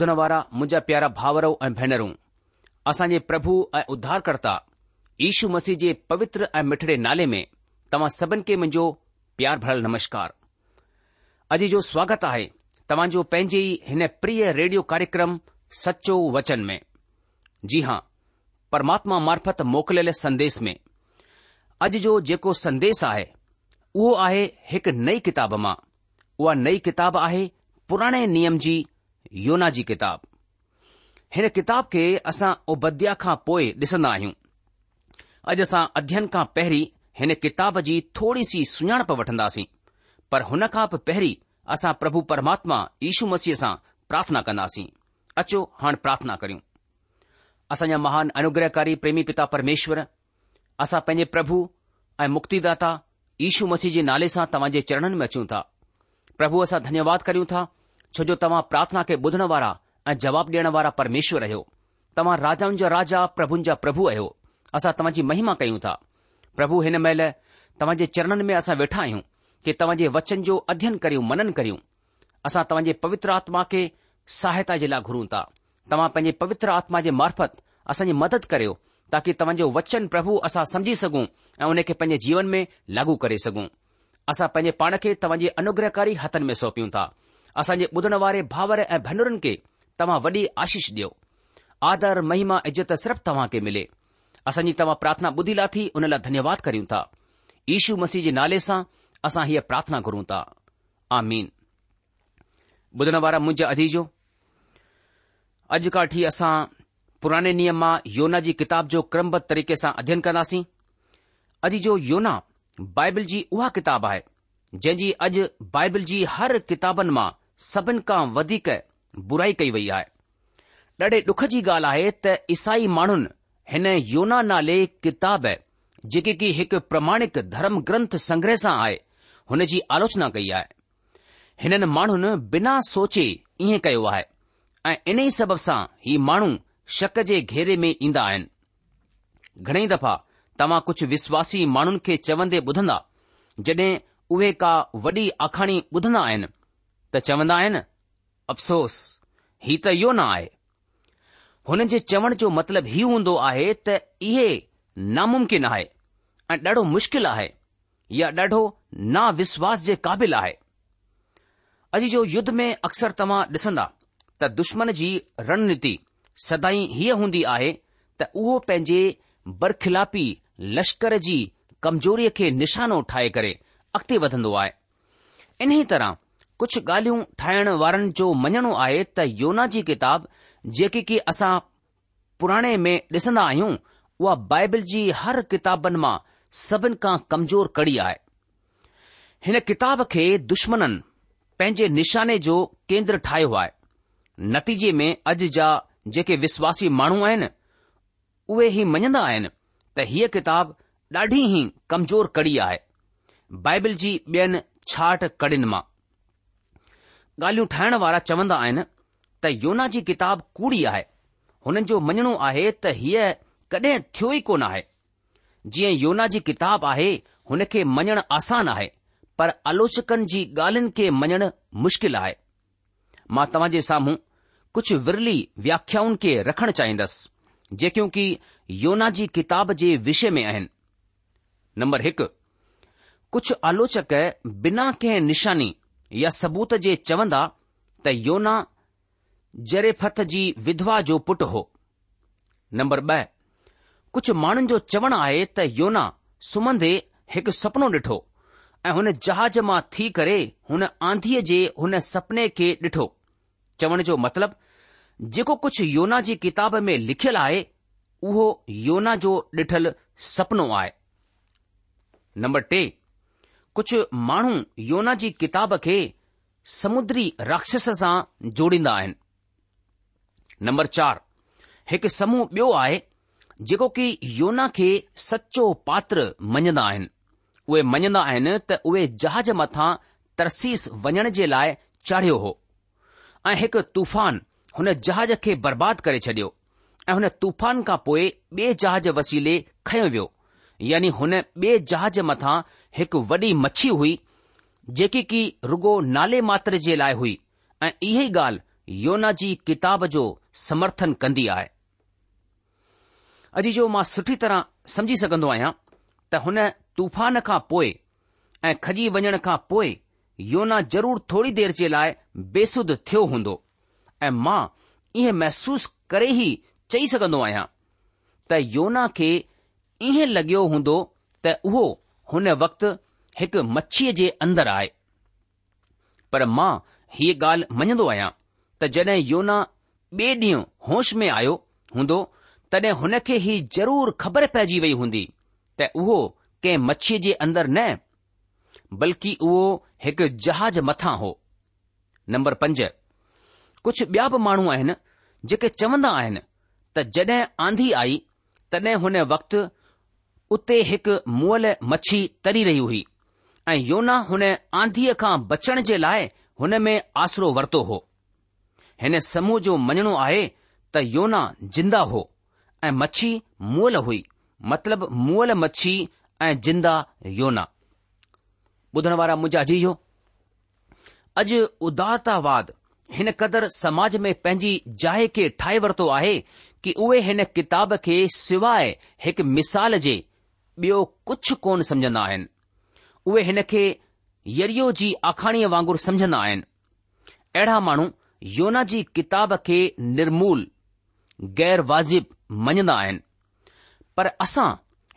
ॿुधण वारा मुंहिंजा प्यारा भाउरो ऐं भेनरूं असांजे प्रभु ऐं उद्धारकर्ता ईशु मसीह जे पवित्र ऐं मिठड़े नाले में तव्हां सभिनि खे मुंहिंजो प्यार भरियल नमस्कार अॼु जो स्वागत आहे जो पंहिंजे ई हिन प्रिय रेडियो कार्यक्रम सचो वचन में जी हां परमात्मा मार्फत मोकिलियल संदेश में अॼु जो जेको संदेश आहे उहो आहे हिकु नई किताब मां उहा नई किताब आहे पुराणे नियम जी योना जी किताब हिन किताब खे असां उबद्या खां पोइ ॾिसंदा आहियूं अॼु असां अध्यन खां पहिरीं हिन किताब जी थोरी सी सुञाणप वठंदासीं पर हुन खां बि पहिरीं असां प्रभु परमात्मा यीशू मसीह सां प्रार्थना कंदासीं अचो हाणे प्रार्थना करियूं असांजा महान अनुग्रहकारी प्रेमी पिता परमेश्वर असां पंहिंजे प्रभु ऐं मुक्तिदाता यीशू मसीह जे नाले सां तव्हां जे चरणनि में अचूं था प्रभु असां धन्यवाद करियूं था छोजो तव्हां प्रार्थना खे बुधण वारा ऐं जवाब डि॒यणु वारा परमेश्वर आयो तव्हां राजाउनि जा राजा प्रभुनि जा प्रभु आहियो असां तव्हांजी महिमा कयूं था प्रभु हिन महिल में असां वेठा आहियूं कि वचन जो अध्यन करियूं मनन करियूं असां पवित्र आत्मा खे सहायता जे लाइ घुरूं था तव्हां पंहिंजे पवित्र आत्मा जे मार्फत असांजी मदद करियो ताकी तव्हांजो वचन प्रभु असां सघूं ऐं उन खे पंहिंजे जीवन में लागू करे सघूं असां पंहिंजे पाण खे तव्हांजे अनुग्रहकारी हथनि में सौपियूं था असांजे ॿुधण वारे भाउर ऐं भेनरुनि खे तव्हां वॾी आशीष ॾियो आदर महिमा इज़त सिर्फ़ तव्हां खे मिले असांजी तव्हां प्रार्थना ॿुधी लाथी उन लाइ धन्यवाद करियूं था ईशू मसीह जे नाले सां असां हीअ प्रार्थना था आमीन ॿुधण वारा करूता अॼु खां वठी असां पुराणे नियम मां योना जी किताब जो क्रमबद्ध तरीक़े सां अध्ययन कंदासीं अजी जो योना बाइबिल जी उहा किताब आहे जंहिंजी अॼु बाइबिल जी हर किताबनि मां सभिनि खां वधीक बुराई कई वई आहे ॾाढे डुख जी ॻाल्हि आहे त ईसाई माण्हुनि हिन योना नाले किताब जेके की हिकु प्रमाणिक धर्म ग्रंथ संग्रह सां आहे हुन जी आलोचना कई आहे हिननि माण्हुनि बिना सोचे ईअं कयो आहे ऐं इन ई सबब सां ही माण्हू शक जे घेरे में ईंदा आहिनि घणेई दफ़ा तव्हां कुझु विश्वासी माण्हुनि खे चवंदे ॿुधंदा जड॒हिं उहे का वॾी आखाणी ॿुधंदा आहिनि त चवंदा आहिनि अफ़सोस ही त इहो न आहे हुन जे चवण जो मतिलब ही हूंदो आहे त इहे नामुमकिन आहे ऐं ॾाढो मुश्किल आहे या ॾाढो नाविश्वास जे क़ाबिल आहे अॼु जो युद्ध में अक्सर तव्हां ॾिसंदा त दुश्मन जी रणनीति सदाई हीअ हूंदी आहे त उहो पंहिंजे बरखिलापी लश्कर जी कमजोरीअ खे निशानो ठाहे करे अॻिते वधंदो आहे इन्हीअ तरह कुझु ॻाल्हियूं ठाहिण वारनि जो मञणो आहे त योना जी किताब जेकी की असां पुराणे में ॾिसंदा आहियूं उहा बाइबिल जी हर किताबनि मां सभिनि खां कमज़ोर कड़ी आहे हिन किताब खे दुश्मननि पंहिंजे निशाने जो केंद्र ठाहियो आहे नतीजे में अॼु जा जेके विश्वासी माण्हू आहिनि उहे ई मञंदा आहिनि त हीअ किताब ॾाढी ई कमज़ोर कड़ी आहे बाइबिल जी ॿियनि छाट कड़ीनि मां ॻाल्हियूं ठाहिण वारा चवंदा आहिनि त योना जी किताब कूड़ी आहे हुननि जो मञणो आहे त हीअ कॾहिं थियो ई कोन आहे जीअं योना जी किताब आहे हुन खे मञणु आसान आहे पर आलोचकनि जी ॻाल्हियुनि खे मञणु मुश्किल आहे मां तव्हां जे साम्हूं कुझु विरली व्याख्याउनि खे रखणु चाहींदुसि जेको की योना जी किताब जे विषय में आहिनि नम्बर हिकु कुझु आलोचक बिना कंहिं निशानी या सबूत जे चवंदा त योना जरेफत जी विधवा जो पुटु हो नम्बर ब कुझ माण्हुनि जो चवणु आहे त योना सुम्हंदे हिकु सपिनो डि॒ठो ऐं हुन जहाज मां थी करे हुन आंधीअ जे हुन सपने खे ॾिठो चवण जो मतिलबु जेको कुझु योना जी किताब में लिखियलु आहे उहो योना जो ॾिठल सपनो आहे नंबर टे कुझु माण्हू योना जी किताब खे समुद्री राषस सां जोड़ींदा आहिनि नंबर चार हिकु समूह ॿियो आहे जेको कि योना खे सचो पात्र मञंदा आहिनि उहे मञंदा आहिनि त उहे जहाज मथां तरसीस वञण जे लाइ चाढ़ियो हो ऐं हिकु तूफ़ान हुन जहाज़ खे बर्बादु करे छडि॒यो ऐं हुन तूफ़ान खां पोइ ॿिए जहाज वसीले खयो वियो यानी हुन बे॒ जहाज़ मथां हिकु वॾी मच्छी हुई जेकी की रुगो नाले मात्र जे लाइ हुई ऐं इहे ई ॻाल्हि योना जी किताब जो समर्थन कंदी आहे अॼु जो मां सुठी तरह समझी सघन्दो आहियां त हुन तूफ़ान खां पोइ ऐं खजी वञण खां पोइ योना ज़रूरु थोरी देर जे लाइ बेसुध थियो हूंदो ऐं मां इहो महसूसु करे ई चई सघन्दो आहियां त योना खे ईअं लगयो हूंदो त उहो हुन वक़्तु हिकु मछीअ जे अंदरि आहे पर मां हीअ ॻाल्हि मञंदो आहियां त योना ॿिए ॾींहुं होश में आयो हूंदो तॾहिं हुन खे ही ज़रूर ख़बर पइजी वई हूंदी त उहो कंहिं मछी जे अंदरि न बल्कि उहो हिकु जहाज़ मथां हो नंबर पंज कुझु ॿिया बि माण्हू आहिनि जेके चवंदा आहिनि त जड॒ आंधी आई तॾहिं हुन वक़्तु उते हिकु मुअल मच्छी तरी रही हुई ऐं योना हुन आंधीअ खां बचण जे लाइ हुन में आसरो वरितो हो हिन समूह जो मञणो आहे त योना जिंदा हो ऐं मच्छी मुअल हुई मतिलब मुअल मच्छी ऐं जिंदा योना जी अॼु उदारतावाद हिन कदुरु समाज में पंहिंजी जाइ खे ठाहे वरितो आहे की उहे हिन किताब खे सवाइ हिकु मिसाल जे ॿियो कुझु कोन समझंदा आहिनि उहे हिन खे यरियो जी आखाणीअ वांगुरु समझंदा आहिनि अहिड़ा माण्हू योना जी किताब खे निर्मूल गैर वाजिब मञंदा आहिनि पर असां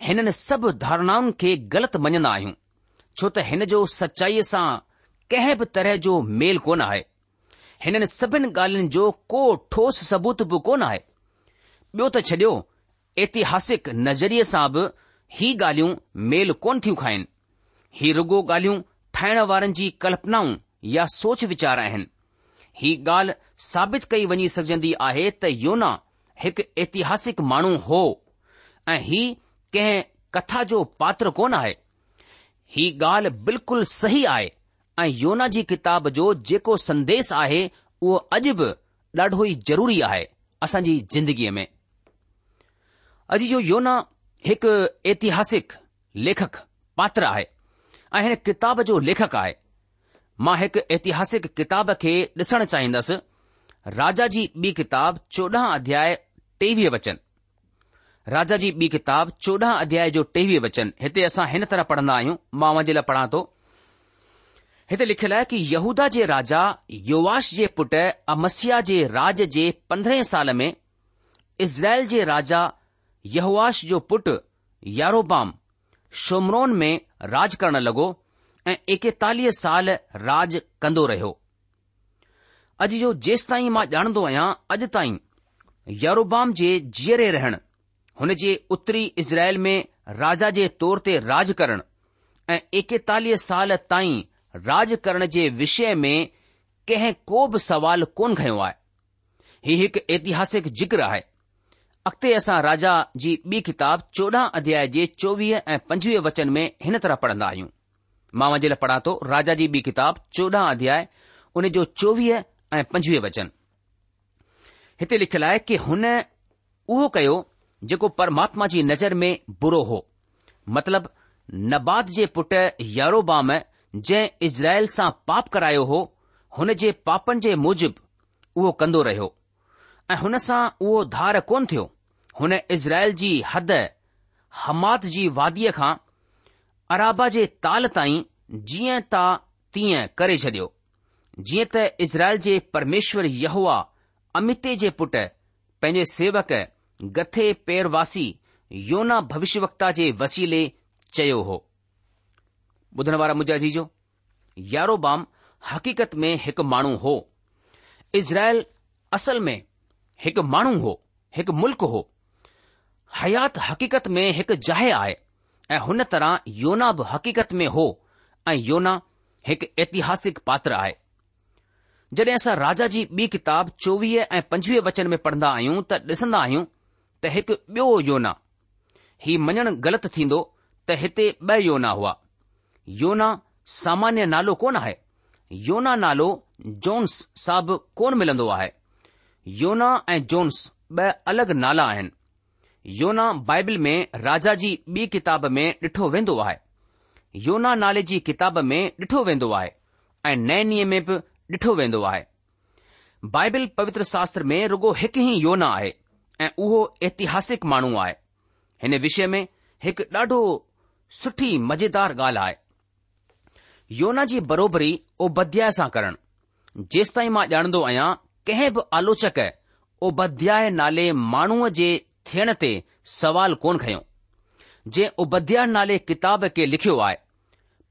हिननि सभु धारणाउनि खे ग़लति मञंदा आहियूं छो त हिन जो सचाईअ सां कंहिं बि तरह जो मेल कोन आहे हिननि सभिनी ॻाल्हियुनि जो को ठोस सबूत बि कोन आहे ॿियो त छडि॒योतिहासिक नज़रिये सां बि ही ॻाल्हियूं मेल कोन थियूं खाइनि ही रुगो ॻाल्हियूं ठाहिण वारनि जी कल्पनाऊं या सोच वीचार आहिनि ही ॻाल्हि साबित कई वञी सघजंदी आहे त योना हिकु एतिहासिक माण्हू हो ऐं ही कंहिं कथा जो पात्र कोन आहे ही ॻाल्हि बिल्कुलु सही आहे ऐं योना जी किताब जो जेको संदेश आहे उहो अॼु बि ॾाढो ई ज़रूरी आहे असांजी ज़िंदगीअ में अॼु जो योना हिकु ऐतिहासिक लेखक पात्र आहे ऐं हिन किताब जो लेखक आहे मां हिकु ऐतिहासिक किताब खे ॾिसणु चाहींदुसि राजा जी ॿी किताब चोॾहं अध्याय टेवीह वचन राजा जी ॿी किताब चोॾहं अध्याय जो टेवीह वचन हिते असां हिन तरह पढ़ंदा आहियूं मां उनजे लाइ पढ़ां थो हिते लिखियलु आहे की यहूदा जे राजा युवाश जे पुटु अमसिया जे राज जे पंद्रहें साल में इज़राइल जे राजा यहवाश जो पुटु यारोबाम शोमरोन में राज करणु लॻो ऐं एकतालीह साल राज कंदो रहियो अॼु जो जेसिताईं मां ॼाणंदो आहियां अॼु ताईं यारोबाम जे जीअरे रहण हुन जे उत्तरी इज़राइल में राजा जे तौर ते राॼ करणु ऐं एकतालीह साल ताईं राज करण जे विषय में कंहिं को बि सवाल कोन्ह खयो आहे ही हिकु एतिहासिक आहे अॻिते असां राजा जी ॿी किताब चोॾहं अध्याय जे चोवीह ऐं पंजवीह वचन में हिन तरह पढ़ंदा आहियूं मां जे लाइ पढ़ा थो राजा जी ॿी किताब चोॾहं अध्याय उन जो चोवीह ऐं पंजवीह वचन हिते लिखियलु आहे कि हुन उहो कयो जेको परमात्मा जी नज़र में बुरो हो मतिलब नबाद जे पुट यारोबाम जंहिं इज़राइल सां पाप करायो हो हुन जे पापनि जे मूजिब उहो कंदो रहियो ऐं हुन सां उहो धार कोन थियो हुन इज़राइल जी हद हमात जी वादीअ खां अराबा जे ताल ताईं जीअं त ता तीअं करे छडि॒यो जीअं त इज़राइल जे परमेश्वर यहुआ अमिते जे पुट पंहिंजे सेवक गथे पेरवासी योना भविष्यवक्ता जे वसीले चयो हो ॿुधण वारा मुंहिंजा यारो बाम हक़ीक़त में हिकु माण्हू हो इज़राइल असल में हिकु माण्हू हो हिकु मुल्क हो हयात हक़ीक़त में हिकु जाइ आहे ऐं हुन तरह योना बि हक़ीक़त में हो ऐं योना हिकु ऐतिहासिक पात्र आहे जॾहिं असां राजा जी ॿी किताब चोवीह ऐं पंजवीह वचन में पढ़ंदा आहियूं त ॾिसंदा आहियूं त हिकु ॿियो योना ही मञणु ग़लति थींदो त हिते ॿ योना हुआ योना सामान्य नालो कोन आहे योना नालो जोन्स साहबु कोन मिलंदो आहे योना ऐं जोन्स ब॒ अलॻि नाला आहिनि योना बाइबिल में राजा जी ॿी किताब में ॾिठो वेंदो आहे योना नाले जी किताब में ॾिठो वेंदो आहे ऐं नए नियम में बि ॾिठो वेंदो आहे बाइबिल पवित्र शास्त्र में रुगो हिकु ई योना आहे ऐं उहो ऐतिहासिक माण्हू आहे हिन विषय में हिकु ॾाढो सुठी मज़ेदार ॻाल्हि आहे योना जी बरोबरी ओबध्याय सां करणु जेसि ताईं मां ॼाणंदो आहियां कंहिं बि आलोचक उपाध्याय नाले माण्हूअ जे थियण ते सवाल कोन खयो जंहिं उपाध्याय नाले किताब खे लिखियो आहे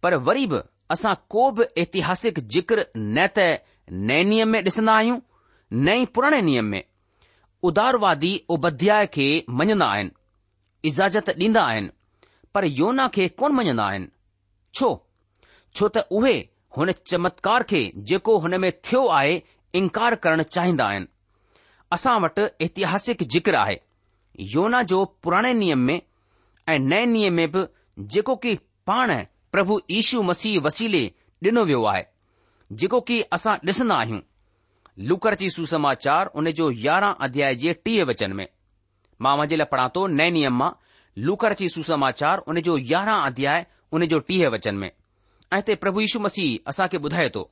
पर वरी बि असां को बि ऐतिहासिक ज़िक्र नैत नए नियम में ॾिसंदा आहियूं नए पुराणे नियम में उदारवादी उपाध्याय खे मञंदा आहिनि इजाज़त ॾींदा आहिनि पर योौना खे कोन मञंदा आहिनि छो छो त उहे हुन चमत्कार खे जेको हुन में थियो आहे इनकार करण चाहिंदा आहिनि असां वटि ऐतिहासिक ज़िक्र आहे योना जो पुराणे नियम में ऐं नए नियम में बि जेको की पाण प्रभु यीशू मसीह वसीले ॾिनो वियो आहे जेको की असां ॾिसंदा आहियूं लुकर जी सुसमाचार उन जो यारहं अध्याय जे टीह वचन में मां मुंहिंजे लाइ पढ़ा थो नए नियम मां लुकर जी सुसमाचार उन जो यारहं अध्याय उन जो टीह वचन में ऐं हिते प्रभु यीशू मसीह असांखे ॿुधाए थो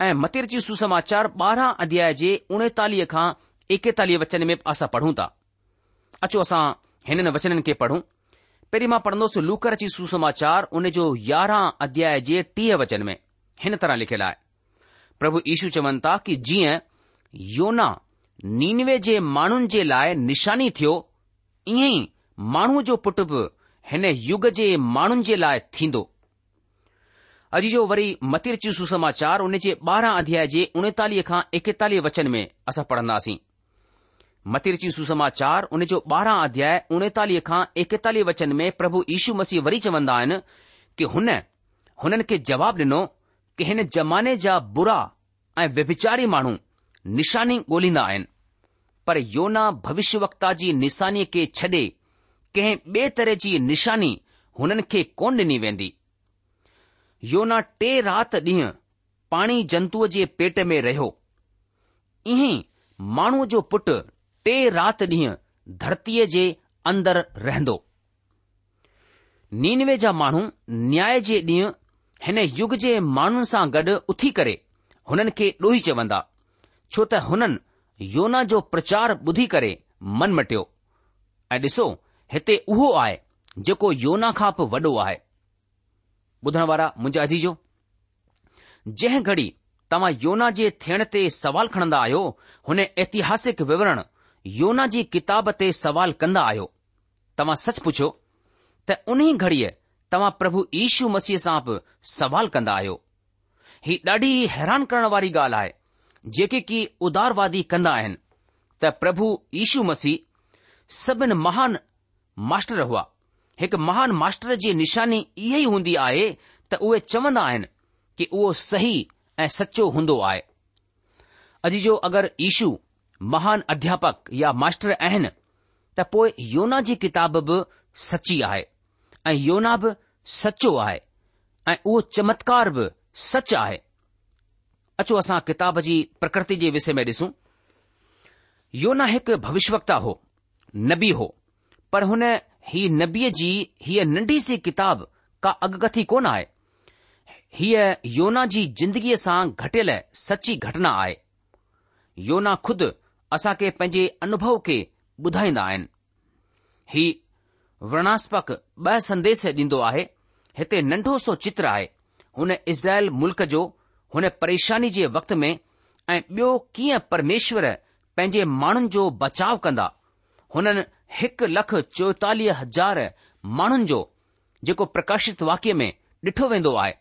ऐं मतिर जी सुसमाचार ॿारहं अध्याय जे उणेतालीह खां एकतालीह वचन में असां पढ़ूं था अचो असां हिननि वचननि खे पढ़ू पहिरीं मां पढ़ंदोसि लूकर जी सुसमाचार उन जो यारहां अध्याय जे टीह वचन में हिन तरह लिखियल आहे प्रभु ईशू चवन ता कि जीअं योना निनवे जे माण्हुनि जे लाइ निशानी थियो ईअं ई माण्हू जो पुटु बि हिन युग जे माण्हुनि जे लाइ थींदो अॼु जो वरी मतिरची सुसमाचार उनजे ॿारहां अध्याय जे उणेतालीह खां एकतालीह वचन में असां पढ़ंदासीं मतिरच सुसमाचार उनजो ॿारहां अध्याय उणेतालीह खां एकतालीह वचन में प्रभु ईशू मसीह वरी चवन्दा आहिनि कि हुन हुननि खे जवाब डि॒नो कि हिन ज़माने जा बुरा ऐं व्यभिचारी माण्हू निशानी गो॒ल्दा आहिनि पर योना भविष्यवक्ता जी निशानीअ खे छडे॒ कंहिं ॿिए तरह जी निशानी हुननि खे कोन डि॒नी वेंदी योना टे रात ॾींहं पाणी जंतूअ जे पेट में रहियो ईअं माण्हूअ जो पुटु टे रात ॾींहं धरतीअ जे अंदर रहंदो नीनवे जा माण्हू न्याय जे ॾींहुं हिन युग जे माण्हुनि सां गॾु उथी करे हुननि खे ॾोही चवंदा छो त हुननि योना जो प्रचार ॿुधी करे मन मटियो ऐं ॾिसो हिते उहो आहे जेको योना खां बि वॾो आहे ॿुधण वारा मुंहिंजाजी जो जंहिं घड़ी तव्हां योना जे थियण ते सवाल खणंदा आहियो हुन ऐतिहासिक विवरण योना जी किताब ते सवाल कंदा आहियो तव्हां सच पुछो त उन्ही घड़ीअ तव्हां प्रभु ईशू मसीह सां बि सवाल कंदा आहियो ही ॾाढी हैरान करण वारी ॻाल्हि आहे जेके की उदारवादी कंदा आहिनि त प्रभु ईशू मसीह सभिनि महान मास्टर हुआ हिकु महान मास्टर जी निशानी इहे ई हूंदी आहे त उहे चवंदा आहिनि कि उहो सही ऐं सचो हूंदो आहे अॼु जो अगरि ईशू महान अध्यापक या मास्टर आहिनि त पोइ योना जी किताब बि सची आहे ऐं योना बि सचो आहे ऐं उहो चमत्कार बि सच आहे किताब जी प्रकृति जे विषय में ॾिसूं योना हिकु भविष्यवक्ता हो नबी हो पर हुन ही नबीअ जी हीअ नंढी सी किताब का अॻकथी कोन आहे हीअ योना जी जिंदगीअ सां घटियल सची घटना आहे योना खुद असां खे पंहिंजे अनुभव खे ॿुधाईंदा आहिनि ही वर्णास्पक ॿ संदेश ॾींदो आहे हिते नंढो सो चित्र आहे हुन इज़राइल मुल्क जो हुन परेशानी जे वक़्त में ऐं ॿियो कीअं परमेश्वर पंहिंजे माण्हुनि जो बचाव कंदा हुननि हिकु लख चोतालीह हज़ार माण्हुनि जो जेको प्रकाशित वाक्य में ॾिठो वेंदो आहे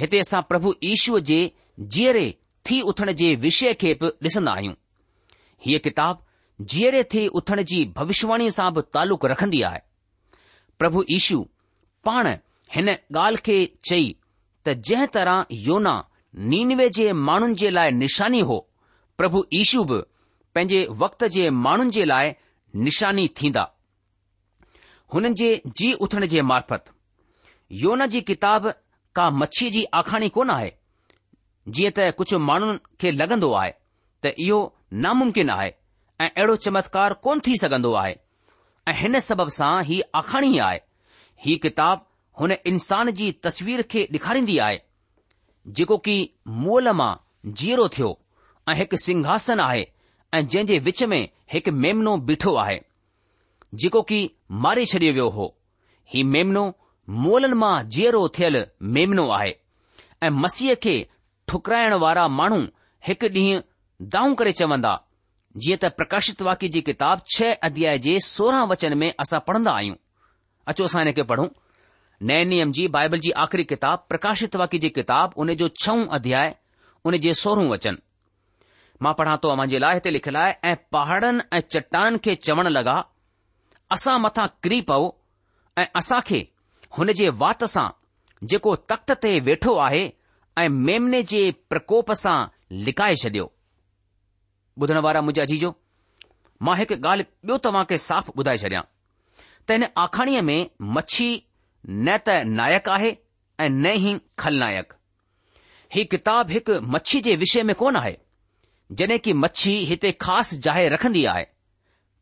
हिते असां प्रभु ईशूअ जे जीअरे थी उथण जे विषय खे बि डि॒सन्दा आहियूं हीअ किताब जीअरे थी उथण जी भविष्यवाणी सां बि तालुक़ रखंदी आहे प्रभु ईशू पाण हिन ॻाल्हि खे चई त जंहिं तरह योना नीनवे जे माण्हुनि जे लाइ निशानी हो प्रभु ईशू बि पंहिंजे वक़्त जे माण्हुनि जे लाइ निशानी थींदा हुननि जे जी उथण जे मार्फत योन जी किताब का मछीअ जी आखाणी कोन आहे जीअं त कुझु माण्हुनि खे लॻंदो आहे त इहो नामुमकिन आहे ऐं अहिड़ो चमत्कार कोन थी सघंदो आहे ऐं हिन सबब सां ही आखाणी आहे ही किताब हुन इंसान जी तस्वीर खे ॾेखारींदी आहे जेको की मोल मां जीअरो थियो ऐं हिकु सिंघासन आहे ऐं जंहिं जे विच में हिकु मेमनो बीठो आहे जेको की मारे छॾियो वियो हो ही मेमनो मोलन मां जीअरो थियल मेमनो आहे ऐं मसीह खे ठुकराइण वारा माण्हू हिकु ॾींहुं दाऊं करे चवंदा जीअं त प्रकाशित वाक्य जी किताब छह अध्याय जे सोरहं वचन में असां पढ़ंदा आहियूं अचो असां हिन खे पढ़ूं नए नियम जी बाइबल जी आख़िरी किताब प्रकाशित वाक्य जी किताब उन जो छउं अध्याय उन जे सोरहं वचन मां पढ़ा थो मुंहिंजे लाइ हिते लिखियलु आहे ऐं पहाड़नि ऐं चट्टान खे चवण लॻा असां मथां किरी पओ ऐं असां खे हुन जे वात सां जेको तख़्त ते वेठो आहे ऐं मेमने जे प्रकोप सां लिकाए छडि॒यो ॿुधण वारा मुंहिंजे अजीजो मां हिकु ॻाल्हि ॿियो तव्हां खे साफ़ ॿुधाए छॾियां त हिन आखाणीअ में मच्छी न त नायक आहे ऐं न ई खलनायक ही किताब हिकु मछी जे विषय में कोन आहे जॾहिं कि मच्छी हिते ख़ासि जाहि रखंदी आहे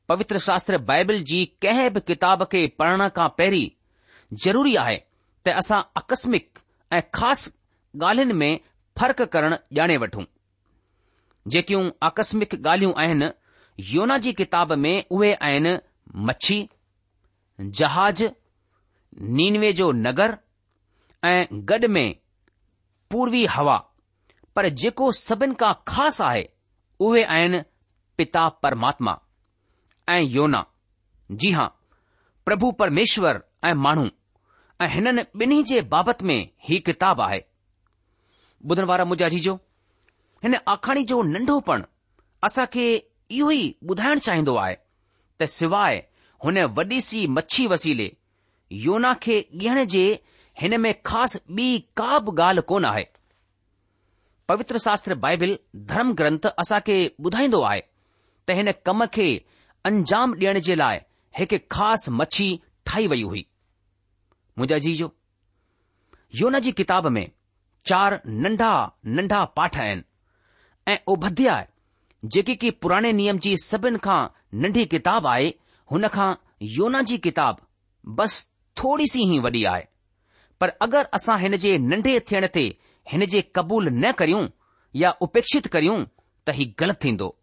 पवित्र शास्त्र बाइबल जी कंहिं बि किताब खे पढ़ण खां पहिरीं ज़रूरी आहे त असां आकस्मिक ऐं ख़ासि ॻाल्हियुनि में फ़र्क़ु करणु ॼाणे वठूं जेकियूं आकस्मिक ॻाल्हियूं आहिनि योना जी किताब में उहे आहिनि मच्छी जहाज नीनवे जो नगर ऐं गॾ में पूर्वी हवा पर जेको सभिनि खां ख़ासि आहे उहे आहिनि पिता परमात्मा ऐं योना जी हां प्रभु परमेश्वर ऐं माण्हू ऐं हिननि ॿिन्ही जे बाबति में ही किताब आहे ॿुधण वारा मुजाजी जो हिन आखाणी जो नंढोपणु असां खे इहो ई ॿुधाइण चाहींदो आहे त सवाइ हुन वॾी सी मच्छी वसीले योना खे ॻीहण जे हिन में ख़ासि ॿी का बि ॻाल्हि कोन आहे पवित्र शास्त्र बाइबिल धर्म ग्रंथ असांखे ॿुधाईंदो आए त हिन कम खे अंजाम ॾियण जे लाए एक खास मच्छी ठाई वई हुई मुंहिंजाजी जो योना जी किताब में चार नंढा नंढा पाठ आहिनि ऐं उ जेकी की पुराने नियम जी सभिनि खां नंढी किताब आहे हुनखां योना जी किताब बस थोड़ी सी ही वडी आए पर अगर असा हिन जे नंढे थियण ते हिन जे क़बूल न करियूं या उपेक्षित करियूं त ही ग़लति थींदो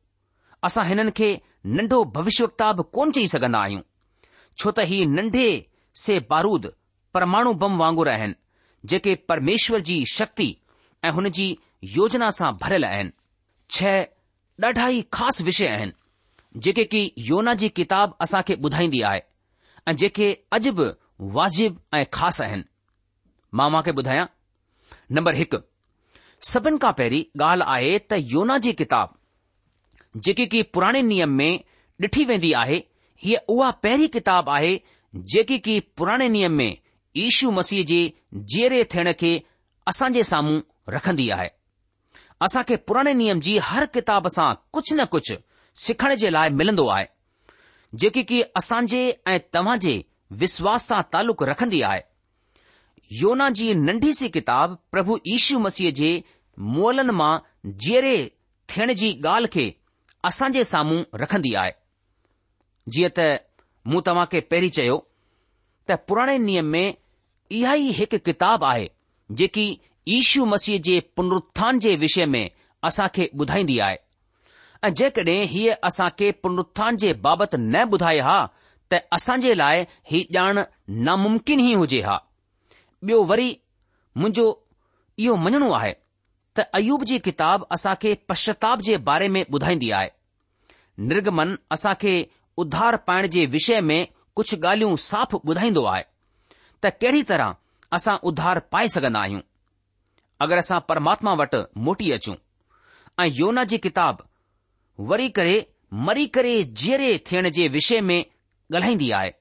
असां हिननि खे नंढो भविष्य बि कोन चई सघंदा आहियूं छो त ही नंढे से बारूद परमाणु बम वांगुर आहिनि जेके परमेश्वर जी शक्ति ऐं हुन जी योजना सां भरियल आहिनि छह ॾाढा ई ख़ासि विषय आहिनि जेके की योना जी किताब असां खे ॿुधाईंदी आहे ऐं जेके अॼु बि वाजिब ऐं ख़ासि आहिनि मां मां खे ॿुधायां नंबर हिकु सभिनि खां पहिरीं ॻाल्हि आहे त योना जी किताब जेकी की पुराणे नियम में ॾिठी वेंदी आहे हीअ उहा पहिरीं किताब आहे जेकी की पुराणे नियम में ईशू मसीह जे जीअरे थियण खे असांजे साम्हूं रखंदी आहे असां खे पुराणे नियम जी हर किताब सां कुझु न कुझु सिखण जे लाइ मिलंदो आहे जेकी की असांजे ऐं तव्हां जे विश्वास सां तालुक़ु रखंदी आहे योना जी नंढी सी किताब प्रभु ईशु मसीह जे मुअलनि मां जीअरे थियण जी ॻाल्हि खे असां जे साम्हूं रखंदी आहे जीअं त मूं तव्हां खे पहिरीं चयो त पुराणे नियम में इहा ई हिकु किताब आहे जेकी ईशू मसीह जे पुनरु्थान जे विषय में असां खे ॿुधाईंदी आहे ऐं जेकड॒हिं हीअ असां खे पुनरु्थान जे बाबति न ॿुधाए हा त असां जे लाइ हीउ ॼाण नामुमकिन ई हुजे हा ॿियो वरी मुंहिंजो इहो मञणो आहे त अयूब जी किताब असां खे पश्चाताप जे बारे में ॿुधाईंदी आहे निर्गमन असां खे उधार पाइण जे विषय में कुझु ॻाल्हियूं साफ़ ॿुधाईंदो आहे त कहिड़ी तरह असां उधार पाए सघंदा आहियूं अगरि असां परमात्मा वटि मोटी अचूं ऐं योना जी किताब वरी करे मरी करे जीअरे थियण जे विषय में ॻाल्हाईंदी आहे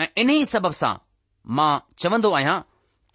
ऐं इन ई सबब सां मां चवंदो आहियां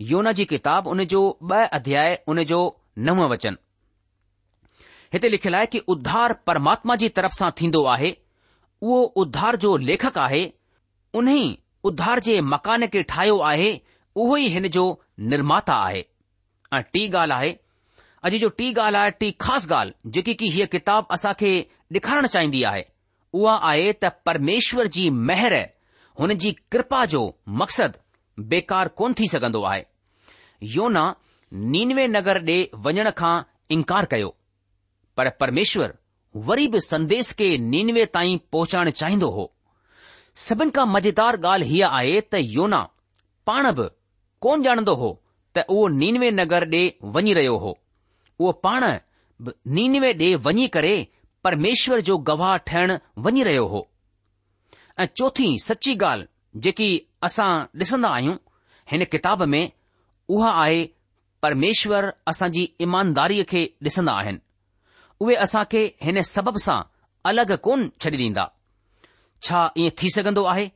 योन जी किताब जो ब अध्याय जो नव वचन हिते लिखियलु आहे की उद्धार परमात्मा जी तरफ़ सां थींदो आहे उहो उद्धार जो लेखक आहे उन्ही उद्धार जे मकान खे ठाहियो आहे उहो ई हिन जो निर्माता आहे ऐं टी ॻाल्हि आहे अॼु जो टी ॻाल्हि आहे टी ख़ासि ॻाल्हि जेकी की हीअ किताबु असांखे ॾेखारणु चाहींदी आहे उहा आहे त परमेश्वर जी मेहर हुन जी कृपा जो मक़सदु बेकार कोन थी सघंदो आहे योना नीनवे नगर ॾे वञण खां इनकार कयो पर परमेश्वर वरी बि संदेस खे नीनवे ताईं पहुचाइण चाहींदो हो सभिनि खां मज़ेदार ॻाल्हि हीअ आहे त योना पाण बि कोन ॼाणंदो हो त उहो नीनवे नगर ॾे वञी रहियो हो उहो पाण बि नीनवे ॾे वञी करे परमेश्वर जो गवाह ठहिण वञी रहियो हो ऐं चोथी सची ॻाल्हि जेकी असां ॾिसंदा आहियूं हिन किताब में उहा आहे परमेश्वर असांजी ईमानदारीअ खे ॾिसंदा आहिनि उहे असां खे हिन सबब सां अलॻि कोन छॾे ॾींदा छा ईअं थी सघंदो आहे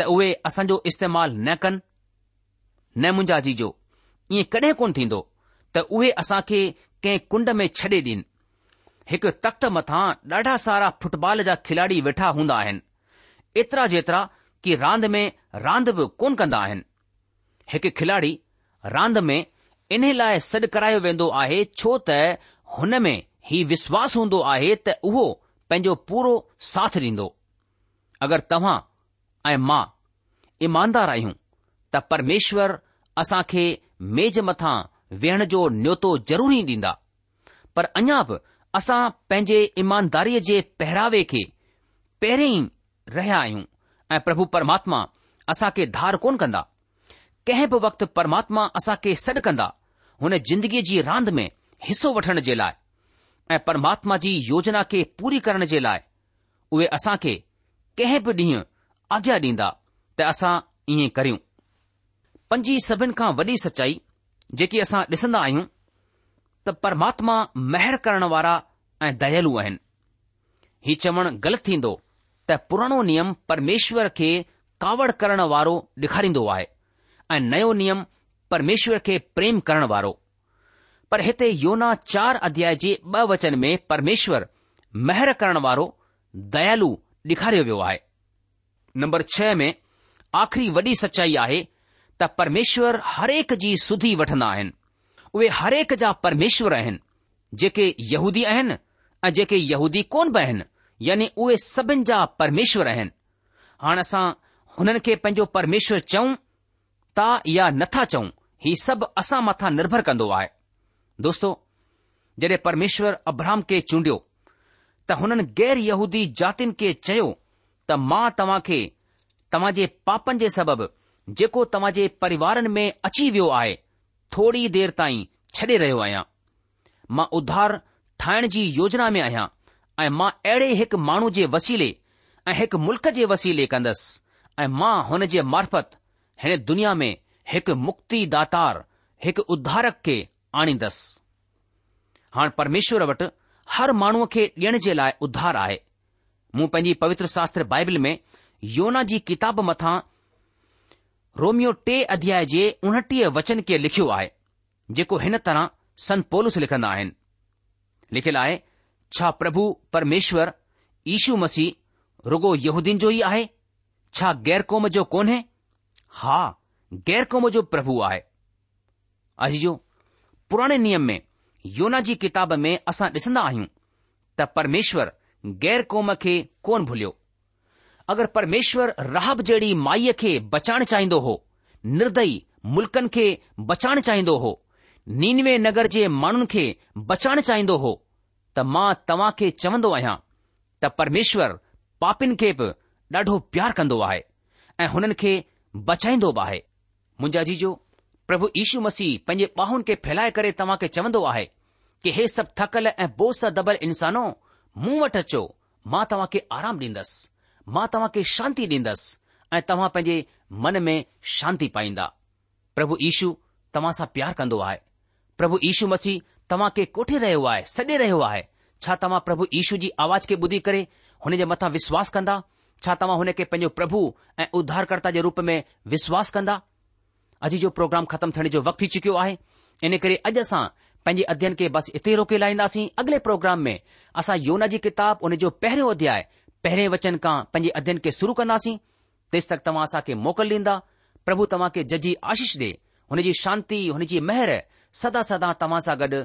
त उहे असांजो इस्तेमाल न कनि न मुंजा जीजो ईअं कॾहिं कोन थींदो त उहे असां खे कंहिं कुंड में छॾे ॾीन हिकु तख़्त मथां ॾाढा सारा फुटबॉल जा खिलाड़ी वेठा हूंदा आहिनि एतिरा जेतिरा की रांदि में रांदि बि कोन कंदा आहिनि हिकु खिलाड़ी रांदि में इन लाइ सॾु करायो वेंदो आहे छो त हुन में ही विश्वास हूंदो आहे त उहो पंहिंजो पूरो साथ ॾींदो अगरि तव्हां ऐं मां ईमानदार आहियूं त परमेश्वर असां खे मेज़ मथां वेहण जो न्योतो न्यौतो ई ॾींदा पर अञा बि असां पंहिंजे ईमानदारीअ जे पहिरावे खे पहिरीं ई रहिया आहियूं ऐं प्रभु परमात्मा असां खे धार कोन कंदा कंहिं बि वक़्तु परमात्मा असां खे सॾु कंदा हुन जिंदगीअ जी रांदि में हिसो वठण जे लाइ ऐं परमात्मा जी योजना खे पूरी करण जे लाइ उहे असां खे कंहिं बि ॾींहुं आज्ञा ॾींदा त असां ईअं करियूं पंजी सभिनि खां वॾी सचाई जेकी असां ॾिसंदा आहियूं त परमात्मा महिर करण वारा ऐं दयालू आहिनि हीउ चवणु ग़लति थींदो त पुराणो नियम परमेश्वर खे कावड़ करण वारो ॾेखारींदो आहे ऐं नयो नियम परमेश्वर खे प्रेम करण वारो पर हिते योना चार अध्याय जे ॿ वचन में परमेश्वर महर करण वारो दयालु ॾेखारियो वियो आहे नंबर छह में आख़िरी वॾी सचाई आहे त परमेश्वर हरेक जी सुधी वठंदा आहिनि उहे हरेक जा परमेश्वर आहिनि जेके यहूदी आहिनि ऐं जेके यहूदी कोन बि आहिनि यानि उहे सभिनि जा परमेश्वर आहिनि हाणे असां हुननि खे पंहिंजो परमेश्वर चऊं ता या नथा चऊं ही सभु असां मथां निर्भर कंदो आहे दोस्तो जॾहिं परमेश्वर अब्राहम खे चूंडियो त हुननि गैर यहूदी जातियुनि खे चयो त मां तव्हां खे तव्हां जे पापनि जे सबबि जेको तव्हां जे परिवारनि में अची वियो आहे थोरी देर ताईं छॾे रहियो आहियां मां उधार ठाहिण जी योजना में आहियां ऐं मां अहिड़े हिकु माण्हू जे वसीले ऐं हिकु मुल्क़ जे वसीले कंदसि ऐं मां हुन जे मार्फत हिन दुनिया में हिकु मुक्तिदार हिकु उधारक खे आणींदसि हाणे परमेश्वर वटि हर माण्हूअ खे ॾियण जे लाइ उध्धार आहे मूं पंहिंजी पवित्र शास्त्र बाइबिल में योना जी किताब मथां रोमियो टे अध्याय जे उणटीह वचन खे लिखियो आहे जेको हिन तरह संत पोलस लिखंदा आहिनि लिखियलु आहे छा प्रभु परमेश्वर ईशु मसीह रुगो यहूदीन जो ई आहे छा ग़ैर क़ौम जो कोन्हे हा गैर क़ौम जो प्रभु आहे अॼ जो पुराणे नियम में योना जी किताब में असां ॾिसन्दा आहियूं त परमेश्वरु गैर क़ौम खे कोन भुलियो अगरि परमेश्वर राहब जहिड़ी माईअ खे बचाइणु चाहींदो हो निर्दयी मुल्कनि खे बचाइणु चाहींदो हो नीनवे नगर जे माण्हुनि खे बचाइणु चाहींदो हो त मां तव्हां खे चवंदो आहियां त परमेश्वर पापीन खे बि ॾाढो प्यारु कंदो आहे ऐं हुननि खे बचाईंदो बि आहे मुंहिंजा जीजो प्रभु यीशू मसीह पंहिंजे बाहुनि खे फैलाए करे तव्हांखे चवंदो आहे की हे सभु थकल ऐं बोस दबल इंसानो मूं वटि अचो मां तव्हांखे आराम ॾींदसि मां तव्हां खे शांती ॾींदसि ऐं तव्हां पंहिंजे मन में शांती पाईंदा प्रभु यीशू तव्हां सां प्यारु कंदो आहे प्रभु यीशू मसीह तव्हां खे कोठे रहियो आहे सॾे रहियो आहे छा तव्हां प्रभु ईशू जी आवाज़ खे ॿुधी करे हुन जे मथां विश्वास कंदा छा तव्हां हुन खे पंहिंजो प्रभु ऐं उद्धारकर्ता जे रूप में विश्वास कंदा अॼु जो प्रोग्राम ख़तमु थियण जो वक़्तु थी चुकियो आहे इन करे अॼु असां पंहिंजे अध्ययन खे बसि इते रोके लाहींदासीं अॻिले प्रोग्राम में असां योौना जी किताब हुन जो पहिरियों अध्याय पहिरें वचन खां पंहिंजे अध्यन खे शुरू कंदासीं तेसि तक तव्हां असां खे मोकल ॾींदा प्रभु तव्हां खे जजी आशीष ॾे हुनजी शांती हुनजी महर सदा सदा तव्हां सां गॾु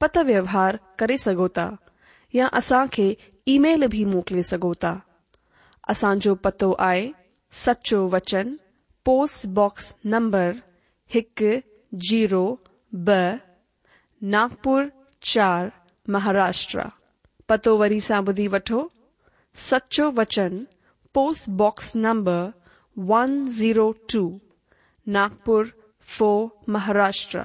पत व्यवहार करे सघो या असां खे ईमेल बि मोकिले पतो आए सच्चो वचन पोस्टबॉक्स नंबर एक जीरो ब नागपुर चार महाराष्ट्र पतो वरी सा ॿुधी वो सचो वचन post box number one zero two Nagpur four Maharashtra